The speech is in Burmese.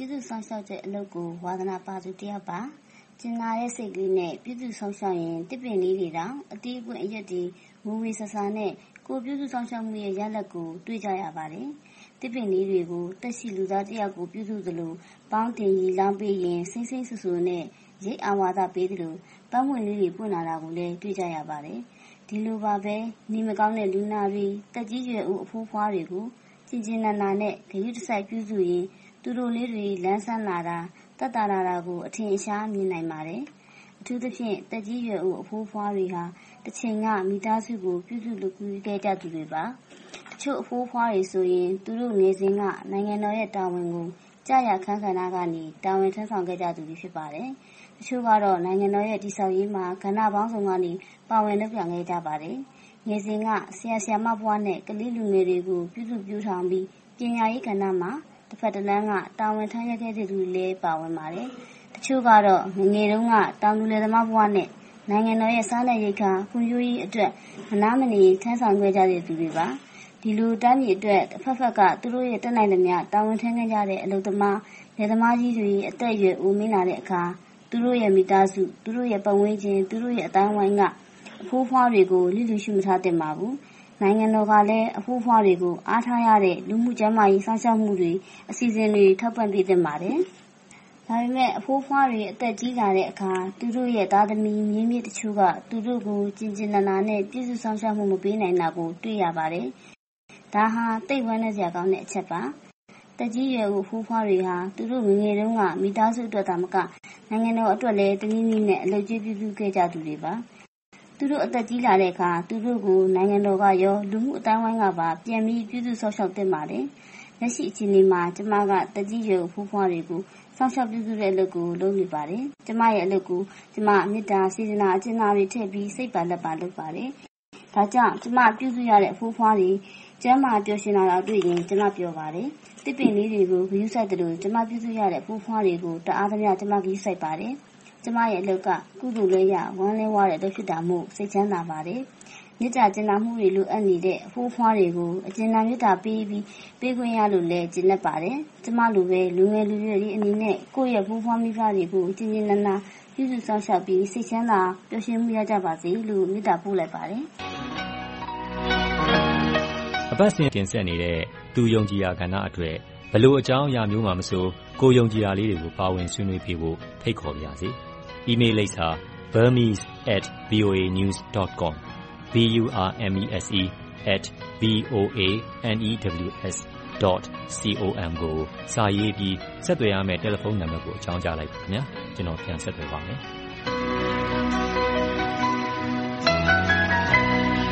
စောင့်ရှောက်တဲ့အလုပ်ကို ဝါသနာပါသူတယောက်ပါ။ကြင်နာတဲ့စိတ်ကလေးနဲ့ ပြုစုစောင့်ရှောက်ရင်သစ်ပင်လေးတွေတောင် အသီးအပွင့်အရွက်တွေ ဝေဝေဆာဆာနဲ့ ကိုယ်ပြုစုစောင့်ရှောက်မှုရဲ့ ရလဒ်ကို တွေ့ကြရပါတယ်။သစ်ပင်လေးတွေကို သက်ရှိလူသားတယောက်ကို ပြုစုသလို ပေါင်းတင်ရေလောင်းပေးရင်စိမ့်စိမ့်စိုစိုနဲ့ ရိပ်အာဝါဒပေးသလို ပန်းပွင့်လေးတွေ ပွင့်လာတာကိုလည်း တွေ့ကြရပါတယ်။ဒီလိုပါပဲ နေမကောင်းတဲ့ လူနာတွေ၊သက်ကြီးရွယ်အို အဖိုးအဖွားတွေကိုကျင်ကျင်နာနာနဲ့ ဂရုတစိုက် ပြုစုရင် သူတို့လေးတွေလန်းဆန်းလာတာ၊သက်သာလာတာကို အထင်အရှားမြင်နိုင်ပါတယ်။အထူးသဖြင့်သက်ကြီးရွယ်အိုအဖိုးအဖွားတွေဟာတချိန်ကမိသားစုကိုပြုစုလုပ်ကူးခဲ့ကြသူတွေပါ။တချို့အဖိုးအဖွားတွေဆိုရင်သူတို့ငယ်စဉ်ကနိုင်ငံတော်ရဲ့တာဝန်ကိုကျရာအခန်းကဏ္ဍကနေတာဝန်ထမ်းဆောင်ခဲ့ကြသူတွေဖြစ်ပါတယ်။တချို့ကတော့နိုင်ငံတော်ရဲ့တည်ဆောက်ရေးမှာကဏ္ဍပေါင်းစုံကနေပါဝင်လုပ်ကိုင်ခဲ့ကြပါတယ်။ငယ်စဉ်ကဆရာ၊ဆရာမဘဝနဲ့ကလေးလူငယ်တွေကိုပြုစုပျိုးထောင်ပြီးပညာရေးကဏ္ဍမှာ တဘက်တလမ်းကတာဝန်ထမ်းရွက်ခဲ့သူတွေလည်းပါဝင်ပါတယ်။တချို့ကတော့ငယ်ငယ်တုန်းကတောင်သူလယ်သမားဘဝနဲ့နိုင်ငံတော်ရဲ့စားနပ်ရိက္ခာဖွံ့ဖြိုးရေးအတွက်မနားမနေထမ်းဆောင်ခဲ့ကြသူတွေပါ။ဒီလိုတိုင်းပြည်အတွက်အဘက်ဘက်ကသူတို့တတ်နိုင်သမျှတာဝန်ထမ်းခဲ့ကြတဲ့အလုပ်သမား၊လယ်သမားကြီးတွေအသက်အရွယ်အိုမင်းလာတဲ့အခါသူတို့ရဲ့မိသားစု၊သူတို့ရဲ့ပတ်ဝန်းကျင်၊သူတို့ရဲ့အသိုင်းအဝိုင်းကအဖိုးအဖွားတွေကိုလျစ်လျူရှုမထားသင့်ပါဘူး။ နိုင်ငံတော်ကလည်း အဖိုးအဖွားတွေကို အားထားရတဲ့ လူမှုကျန်းမာရေး စောင့်ရှောက်မှုတွေ အစီအစဉ်တွေ ထောက်ပံ့ပေးသင့်ပါတယ်။ဒါပေမဲ့ အဖိုးအဖွားတွေ အသက်ကြီးလာတဲ့အခါ သူတို့ရဲ့ သားသမီး မြေးမြစ်တချို့က သူတို့ကိုကျင်ကျင်နာနာနဲ့ ပြုစုစောင့်ရှောက်မှု မပေးနိုင်တာကို တွေ့ရပါတယ်။ဒါဟာ သိပ်ဝမ်းနည်းစရာကောင်းတဲ့ အချက်ပါ။သက်ကြီးရွယ်အို အဖိုးအဖွားတွေဟာ သူတို့ ငယ်ငယ်တုန်းက မိသားစုအတွက်သာမက နိုင်ငံတော်အတွက်လည်း တနည်းနည်းနဲ့ အလုပ်ကျွေး ပြုစုခဲ့ကြသူတွေပါ။ သူတို့အသက်ကြီးလာတဲ့အခါသူတို့ကိုနိုင်ငံတော်ကရောလူမှုအသိုင်းအဝိုင်းကပါပြန်ပြီးပြုစုစောင့်ရှောက်သင့်ပါတယ်။လက်ရှိအခြေအနေမှာကျမကသက်ကြီးရွယ်အိုအဖိုးအဖွားတွေကိုစောင့်ရှောက်ပြုစုတဲ့အလုပ်ကိုလုပ်နေပါတယ်။ကျမရဲ့အလုပ်ကိုကျမမေတ္တာ၊စေတနာ၊အကြင်နာတွေထည့်ပြီးစိတ်ပါလက်ပါလုပ်ပါတယ်။ဒါကြောင့်ကျမပြုစုရတဲ့အဖိုးအဖွားတွေကျန်းမာပျော်ရွှင်လာတာတွေ့ရင်ကျမပျော်ပါတယ်။သစ်ပင်လေးတွေကိုဂရုစိုက်သလိုကျမပြုစုရတဲ့အဖိုးအဖွားတွေကိုတအားသမျှကျမဂရုစိုက်ပါတယ်။ ကျမရဲ့အလုပ်ကကုသိုလ်လည်းရဝမ်းလည်းဝတဲ့အလုပ်ဖြစ်တာမို့စိတ်ချမ်းသာပါတယ်။မေတ္တာကြင်နာမှုတွေလိုအပ်နေတဲ့အဖိုးအဖွားတွေကိုအကြင်နာမေတ္တာပေးပြီးပေးခွင့်ရလို့လည်းကျေနပ်ပါတယ်။ကျမလိုပဲလူငယ်လူရွယ်တွေအနေနဲ့ကိုယ့်ရဲ့အဖိုးအဖွားမိဘတွေကိုကျင်ကျင်နာနာပြုစုစောင့်ရှောက်ပြီးစိတ်ချမ်းသာပျော်ရွှင်မှုရကြပါစေလို့မေတ္တာပို့လိုက်ပါတယ်။အပတ်စဉ်တင်ဆက်နေတဲ့သူယုံကြည်ရာကဏ္ဍအတွက်ဘယ်လိုအကြောင်းအရာမျိုးမှမဆိုကိုယ်ယုံကြည်ရာလေးတွေကိုပါဝင်ဆွေးနွေးပေးဖို့ဖိတ်ခေါ်ပါရစေ။ အီးမေးလ်လိပ်စာ burmese@voanews.com b u r m e s e v o a n e w s .com ကိုစာရေးပြီးဆက်သွယ်ရမယ့်တယ်လီဖုန်းနံပါတ်ကိုအကြောင်းကြားလိုက်ပါခင်ဗျာကျွန်တော်ပြန်ဆက်သွယ်ပါမယ်